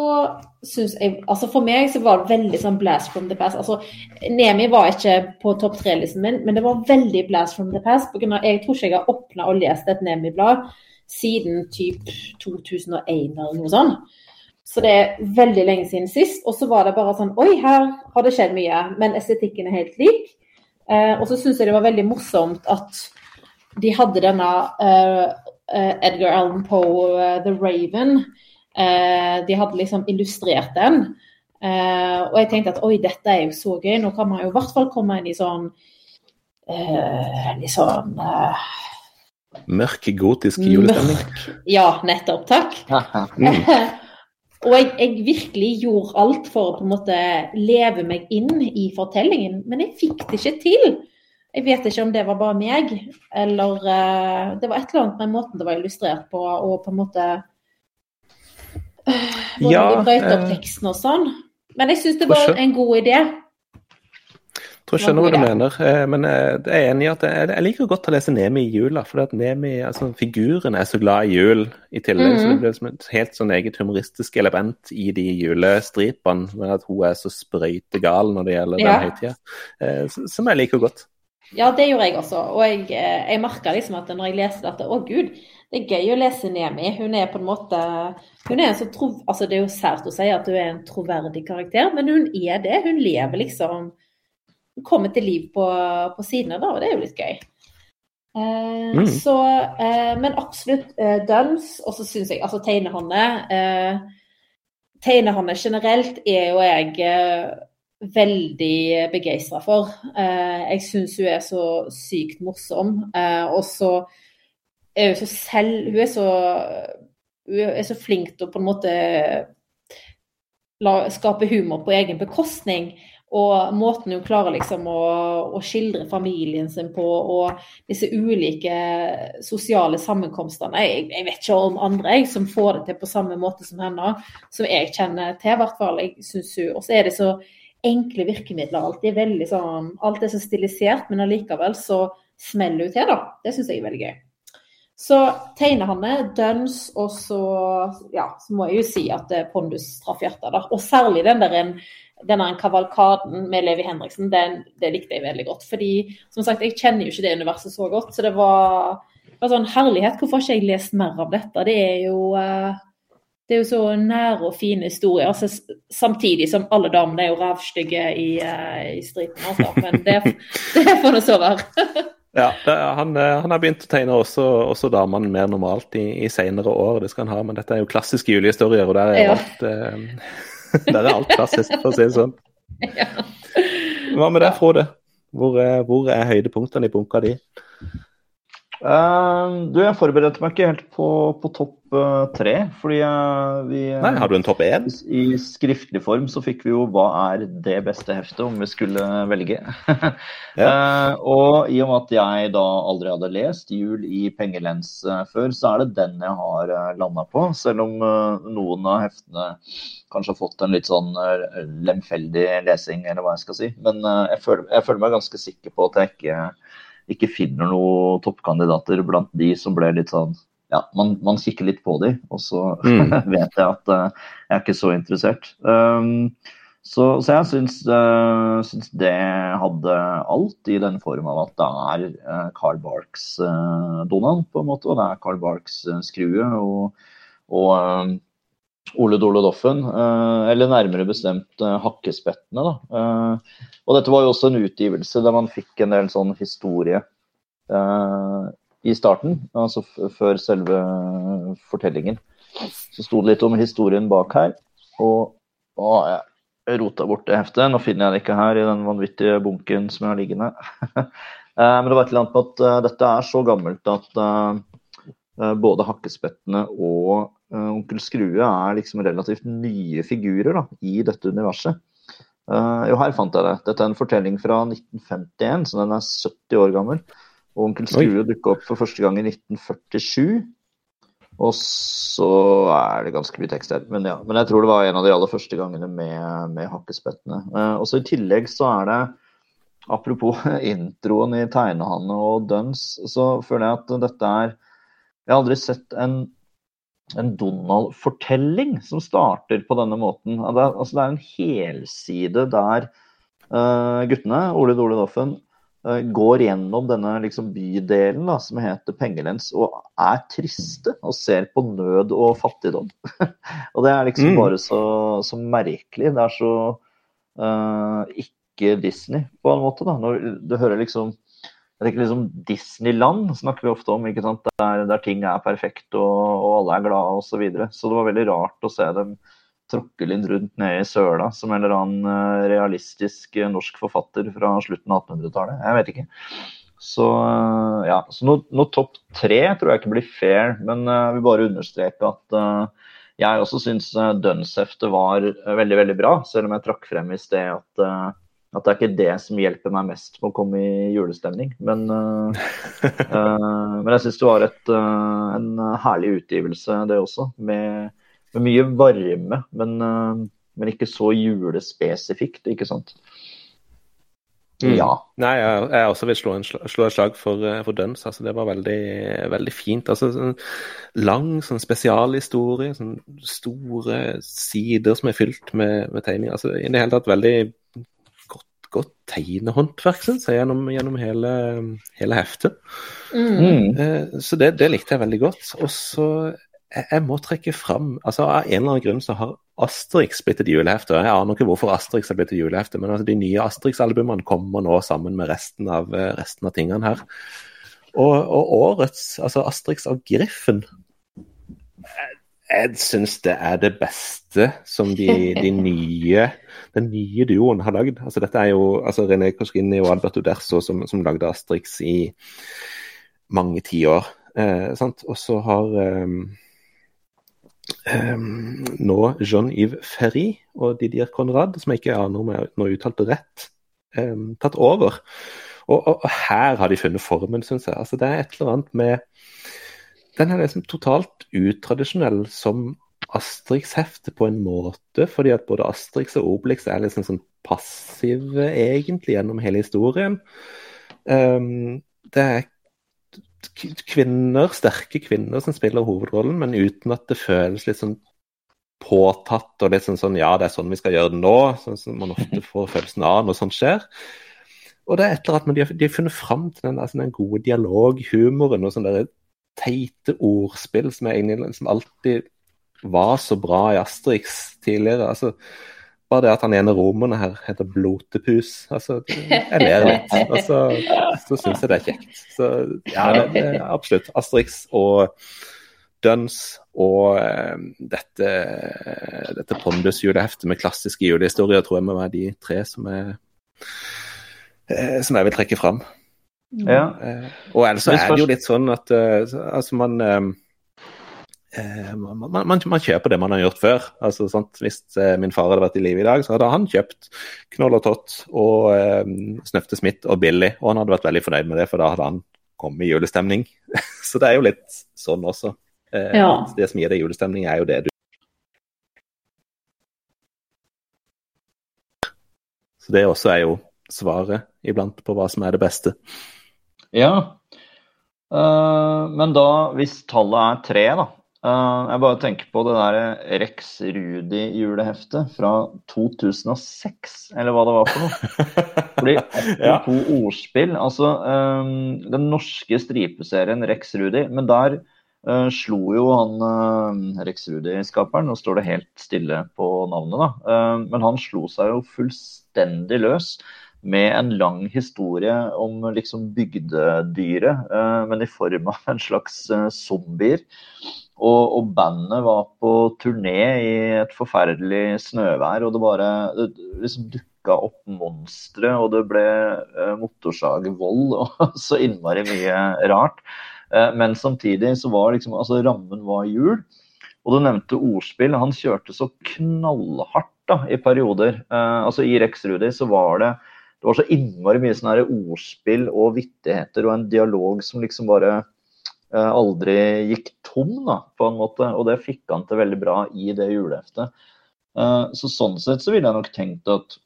syns jeg Altså for meg så var det veldig sånn blast from the past. Altså, Nemi var ikke på topp tre-listen min, men det var veldig blast from the past. På grunn av, jeg tror ikke jeg har åpna og lest et Nemi-blad siden typ 2001 eller noe sånt. Så det er veldig lenge siden sist. Og så var det bare sånn Oi, her har det skjedd mye. Men estetikken er helt lik. Uh, og så syns jeg det var veldig morsomt at de hadde denne uh, Eh, Edgar Allan Poe, eh, 'The Raven'. Eh, de hadde liksom illustrert den. og jeg tenkte at oi, dette er jo så gøy. Nå kan man jo i hvert fall komme inn i sånn litt sånn Mørk, gotisk julestemning. Ja, nettopp. Takk. (laughs) mm. (laughs) Og jeg, jeg, virkelig gjorde alt for å på en måte leve meg inn i fortellingen, men jeg fikk det ikke til. Jeg vet ikke om det var bare meg, eller uh, det var et eller annet med måten det var illustrert på, og på en måte uh, Hvordan ja, de brøt opp eh, teksten og sånn. Men jeg syns det var en god idé. Tror jeg skjønner hva du mener, men jeg er enig i at jeg, jeg liker godt å lese Nemi i jula. For at Nemi, altså figuren er så glad i jul i tillegg. Mm -hmm. Så det blir som et helt sånn eget humoristisk element i de julestripene. Med at hun er så sprøytegal når det gjelder ja. den høytida. Som jeg liker godt. Ja, det gjorde jeg også. Og jeg, eh, jeg merka liksom at når jeg leste dette Å, gud, det er gøy å lese Nemi. Hun er på en måte hun er en så tro, altså Det er jo sært å si at hun er en troverdig karakter, men hun er det. Hun lever liksom kommer til liv på, på sidene, da, og det er jo litt gøy. Eh, mm. Så eh, Men absolutt eh, Duns. Og så syns jeg altså tegnehånda eh, Tegnehånda generelt er jo jeg eh, veldig begeistra for. Eh, jeg syns hun er så sykt morsom. Eh, og så er hun så selv Hun er så, hun er så flink til å på en måte la, skape humor på egen bekostning. Og måten hun klarer liksom å, å, skildre familien sin på, og disse ulike sosiale sammenkomstene. Jeg, jeg vet ikke om andre jeg, som får det til på samme måte som henne, som jeg kjenner til, i hvert fall. Og så er det så enkle virkemidler alltid. veldig sånn, Alt er så stilisert, men allikevel så smeller hun til, da. Det syns jeg er veldig gøy. Så tegner han det, Duns, og så, ja, så må jeg jo si at Pondus traff hjertet. Og særlig den der en, denne kavalkaden med Levi Henriksen, den, det likte jeg veldig godt. Fordi som sagt, jeg kjenner jo ikke det universet så godt. Så det var, det var sånn herlighet. Hvorfor har ikke jeg lest mer av dette? Det er jo uh, det er jo så nære og fine historier. Altså, samtidig som alle damene er jo rævstygge i, uh, i stripen. Altså. Men det, det får nå så være. (laughs) ja, han, eh, han, har begynt å tegne også, også damene mer normalt i, i senere år. Det skal han ha, men dette er jo klassiske julehistorier, og der er, ja. alt, uh, (laughs) der er alt klassisk, for å si det sånn. (laughs) Hva med deg, Frode? Hvor, hvor er høydepunktene i bunka di? Uh, du, jeg forberedte meg ikke helt på, på topp uh, tre. Fordi uh, vi Nei, Har du en topp én? I, I skriftlig form så fikk vi jo hva er det beste heftet, om vi skulle velge. (laughs) ja. og i og med at jeg da aldri hadde lest Jul i pengelens før, så er det den jeg har uh, landa på. Selv om noen av heftene kanskje har fått en litt sånn lemfeldig lesing, eller hva jeg skal si. Men jeg føler, jeg, føler, meg ganske sikker på at jeg ikke ikke finner noen toppkandidater blant de som ble litt sånn ja, man, man kikker litt på de, og så (laughs) mm. vet jeg at uh, jeg er ikke så interessert. Um, så, så, jeg syns, uh, syns, det hadde alt i den form av at det er uh, Carl Barks uh, Donald, på en måte, og det er Carl Barks skrue. Og, og Ole Dole Doffen, eh, eller nærmere bestemt eh, Hakkespettene. Da. Eh, og dette var jo også en utgivelse der man fikk en del sånn historie i starten, altså før selve fortellingen. Så sto det litt om historien bak her. Og å, jeg rota bort det heftet. Nå finner jeg det ikke her i den vanvittige bunken som jeg har liggende. (laughs) Men det var et eller annet med at dette er så gammelt at både Hakkespettene og Onkel Skrue er liksom relativt nye figurer da, i dette universet. Uh, jo, her fant jeg det. Dette er en fortelling fra 1951, så den er 70 år gammel. Og Onkel Skrue dukka opp for første gang i 1947. Og så er det ganske mye tekst her. Men, ja, men jeg tror det var en av de aller første gangene med, med Hakkespettene. Uh, og så I tillegg så er det, apropos (laughs) introen i Tegnehanne og Duns, så føler jeg at dette er Jeg har aldri sett en en Donald-fortelling som starter på denne måten. Det er, altså det er en helside der uh, guttene, Ole Dole Doffen, uh, går gjennom denne liksom, bydelen da, som heter Pengelens, og er triste og ser på nød og fattigdom. (laughs) og det er liksom mm. bare så, så, merkelig. Det er så uh, ikke Disney, på en måte. da, Når du hører liksom jeg tenker liksom Disneyland snakker vi ofte om? Der, der ting er perfekt og, og alle er glade osv. Så, videre. så det var veldig rart å se dem tråkke litt rundt nede i søla som en eller annen eh, realistisk eh, norsk forfatter fra slutten av 1800-tallet. Jeg vet ikke. Så eh, ja, så noe, noe topp tre tror jeg ikke blir fair, men jeg vil bare understreke at uh, jeg også syns Duns-heftet var veldig, veldig bra, selv om jeg trakk frem i sted at uh, at det er ikke det som hjelper meg mest med å komme i julestemning. Men, uh, uh, (laughs) men jeg syns det var et, uh, en herlig utgivelse, det også. Med, med mye varme, men, men, ikke så julespesifikt, ikke sant. Mm. Ja. Nei, jeg, jeg også vil slå, en, slå et slag for, for Duns. Altså, det var veldig, veldig fint. Altså, sånn lang sånn spesialhistorie, sånn store sider som er fylt med, med tegninger. Altså, I det hele tatt veldig godt tegnehåndverk, syns jeg, gjennom, gjennom hele, hele, heftet. Mm. Eh, så det, det, likte jeg veldig godt. Og så jeg, jeg må trekke fram altså Av en eller annen grunn så har Asterix blitt et julehefte. Jeg aner ikke hvorfor Asterix har blitt et julehefte, men altså de nye Asterix-albumene kommer nå sammen med resten av, resten av tingene her. Og, og årets, altså Asterix og Griffen jeg syns det er det beste som de, de nye, den nye duoen har lagd. Altså, dette er jo altså René Coscini og Albert Uderso som, som lagde Asterix i mange tiår. Eh, og så har eh, eh, nå Jean-Yves Ferry og Didier Conrad, som jeg ikke aner om jeg nå uttalte rett, eh, tatt over. Og, og, og, her har de funnet formen, syns jeg. Altså, det er et eller annet med den er liksom totalt utradisjonell som Asterix-hefte på en måte, fordi at både Asterix og Obelix er liksom sånn passive egentlig gjennom hele historien. Um, det er kvinner, sterke kvinner som spiller hovedrollen, men uten at det føles litt sånn påtatt og litt sånn, sånn ja, det er sånn vi skal gjøre det nå, sånn som man ofte får følelsen av når sånt skjer. Og det er et eller annet med de har, de har funnet fram til den, altså den gode dialoghumoren og sånn der teite ordspill som egentlig som alltid var så bra i Asterix tidligere. altså bare det at han ene romerne her heter Blotepus. altså, Jeg ler litt. Og så, så syns jeg det er kjekt. Så ja, det, det, absolutt. Asterix og Duns og um, dette, dette Pondus-juleheftet med klassiske julehistorier tror jeg må være de tre som, er, eh, som jeg vil trekke fram. Ja. Uh, og ellers så er det jo litt sånn at uh, altså man, uh, man, man, man, kjøper det man har gjort før. Altså, sant? Hvis min far hadde vært i live i dag, så hadde han kjøpt Knoll og Tott og Snøfte Smith og Billy, og han hadde vært veldig fornøyd med det, for da hadde han kommet i julestemning. (laughs) så det er jo litt sånn også. Ja. Det som gir deg julestemning, er jo det du Så det også er jo svaret iblant på hva som er det beste. Ja. Uh, men da, hvis tallet er tre, da. Uh, jeg bare tenker på det der Rex Rudi-juleheftet fra 2006, eller hva det var for noe. (laughs) Fordi ja. to ordspill Altså, um, den norske stripeserien Rex Rudi, men der Uh, slo jo han Rex Rudi-skaperen, nå står det helt stille på navnet, da. Men han slo seg jo fullstendig løs med en lang historie om liksom bygdedyret, men i form av en slags zombier. Og, og, bandet var på turné i et forferdelig snøvær, og det bare det liksom dukka opp monstre, og det ble motorsagvold og (laughs) så innmari mye rart. Eh, men samtidig så var liksom, altså rammen var jul. Og du nevnte ordspill. Han kjørte så knallhardt da, i perioder. Eh, altså I Rex Rudi så var det det var så innmari mye sånne ordspill og vittigheter og en dialog som liksom bare eh, aldri gikk tom, da, på en måte. Og det fikk han til veldig bra i det juleheftet. Eh, så sånn sett så ville jeg nok tenkt at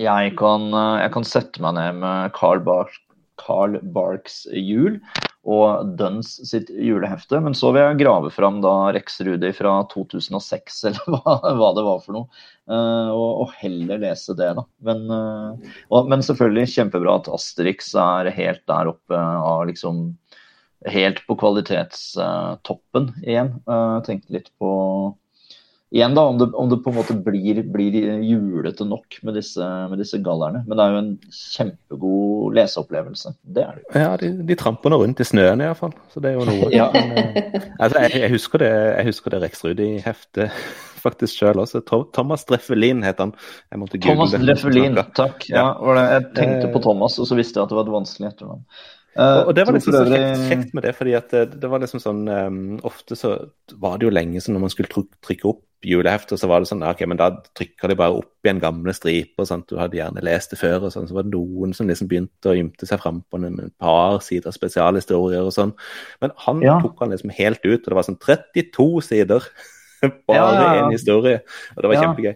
jeg kan, eh, jeg kan sette meg ned med Carl, Bar Carl Barks jul og Duns sitt julehefte. Men så vil jeg grave fram da Rex Rudi fra 2006, (laughs) eller hva, hva det var for noe. Uh, og, og, heller lese det, da. Men, uh, og, men, selvfølgelig kjempebra at Asterix er helt der oppe av liksom Helt på kvalitetstoppen igjen. tenkte litt på igjen da, om det, om det, på en måte blir, blir julete nok med disse, med disse, gallerne. Men det er jo en kjempegod leseopplevelse. Det er det jo. Ja, de, de tramper nå rundt i snøen iallfall, så det er jo noe. (laughs) ja. Men, eh, altså, jeg, jeg, husker det, jeg husker det Rex Rudi-heftet (laughs) faktisk sjøl også. Thomas Dreffelin het han. Thomas Dreffelin, takk. Ja, jeg tenkte på Thomas, og så visste jeg at det var et vanskelig etternavn. Uh, og det var liksom så kjekt, med det, fordi at det, det var liksom sånn um, Ofte så var det jo lenge sånn når man skulle trykke opp julehefter, så var det sånn ok, men da trykker de bare opp igjen gamle striper. Sant? Du hadde gjerne lest det før, og sånn, så var det noen som liksom begynte å ymte seg frampå på en, en par sider spesialhistorier og sånn. Men han ja. tok han liksom helt ut, og det var sånn 32 sider. (laughs) bare én ja, ja, historie. Og det var kjempegøy.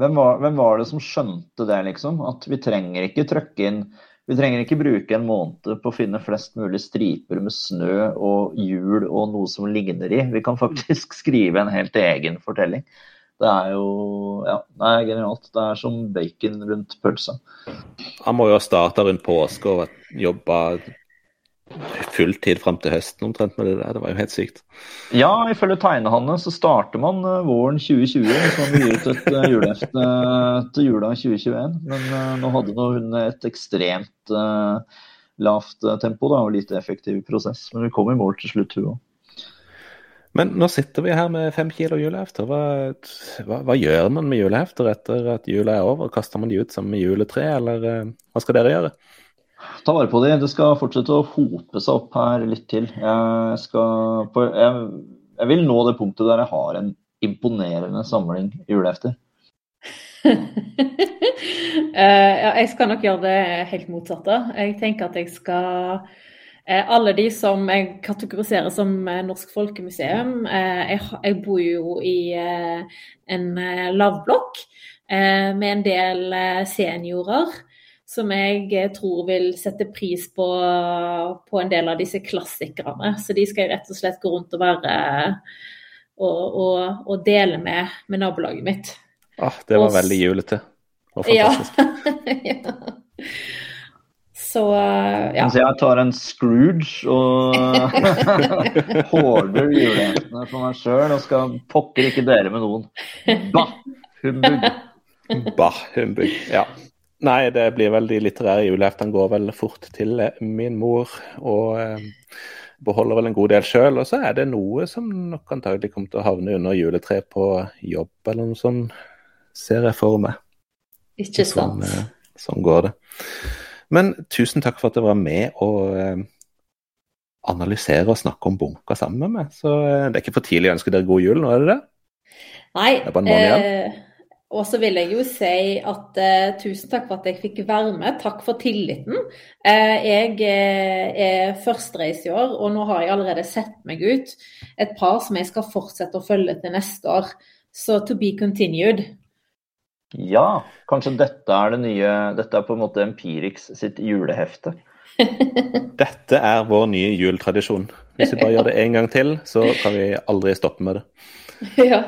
Hvem var, hvem var det som skjønte det, liksom? At vi trenger ikke trykke inn vi trenger ikke bruke en måned på å finne flest mulig striper med snø og hjul og noe som ligner i. Vi kan faktisk (laughs) skrive en helt egen fortelling. Det er jo ja, det er genialt. Det er som bacon rundt pølsa. Han må jo ha starta rundt påske og jobba fulltid fram til høsten omtrent med det der. Det var jo helt sykt. Ja, ifølge tegnehanne så starter man uh, våren 2020 hvis man vil gi ut et uh, julehefte uh, til jula 2021. Men nå hadde hun et ekstremt lavt tempo da, og lite effektiv prosess. Men vi kom i mål til slutt, hun òg. Men nå sitter vi her med fem kilo julehefter. Hva, hva, hva, gjør man med julehefter etter at jula er over? Kaster man de ut sammen med juletre, eller hva skal dere gjøre? Ta vare på de. Det skal fortsette å hope seg opp her litt til. Jeg, på, jeg, jeg vil nå det punktet der jeg har en imponerende samling julehefter. uh, (laughs) ja, jeg skal nok gjøre det helt motsatte. Jeg tenker at jeg skal uh, Alle de som jeg kategoriserer som uh, Norsk Folkemuseum jeg, bor jo i en lavblokk med en del seniorer som jeg eh, tror vil sette pris på, på, en del av disse klassikerne. Så de skal jeg rett og slett gå rundt og være og, og, og dele med, med nabolaget mitt. Ah, det var og, veldig julete og fantastisk. Ja. (laughs) ja. Så ja. Så jeg tar en Scrooge og (laughs) hoarder julehentene for meg sjøl og skal pokker ikke dele med noen. Bah! Humbug. Bah, humbug. Ja. Nei, det blir vel de litterære juleheftene går vel fort til min mor. Og eh, beholder vel en god del sjøl. Og så er det noe som nok antagelig kommer til å havne under juletreet på jobb eller noe sånt, ser jeg for meg. Ikke sånn, sant. Sånn, eh, sånn går det. Men tusen takk for at du var med og eh, analysere og snakke om bunker sammen med meg. Så eh, det er ikke for tidlig å ønske dere god jul, nå er det det? Nei. Det er bare en måned igjen. Eh og så vil jeg jo si at uh, tusen takk for at jeg fikk være med. Takk for tilliten. Uh, jeg uh, er førstereis i år, og nå har jeg allerede sett meg ut et par som jeg skal fortsette å følge til neste år. Så to be continued. Ja, kanskje dette er det nye Dette er på en måte Empirix sitt julehefte. (laughs) dette er vår nye juletradisjon. Hvis vi bare gjør det en gang til, så kan vi aldri stoppe med det. (laughs) ja.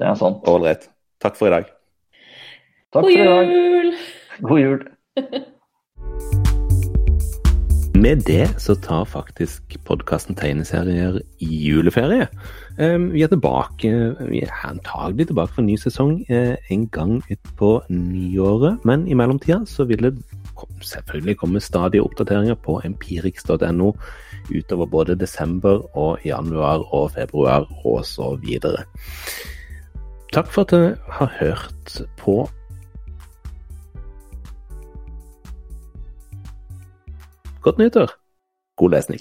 Det er sant. Ålreit. Takk for i dag. Takk God for i dag. God jul! (laughs) Med det så tar faktisk podkasten tegneserier i juleferie. Ehm, vi er tilbake, vi er antagelig tilbake for en ny sesong eh, en gang utpå nyåret. Men i mellomtida så vil det selvfølgelig komme stadige oppdateringer på empirix.no utover både desember og januar og februar og så videre. Takk for at du har hørt på Godt nyttår! God lesning.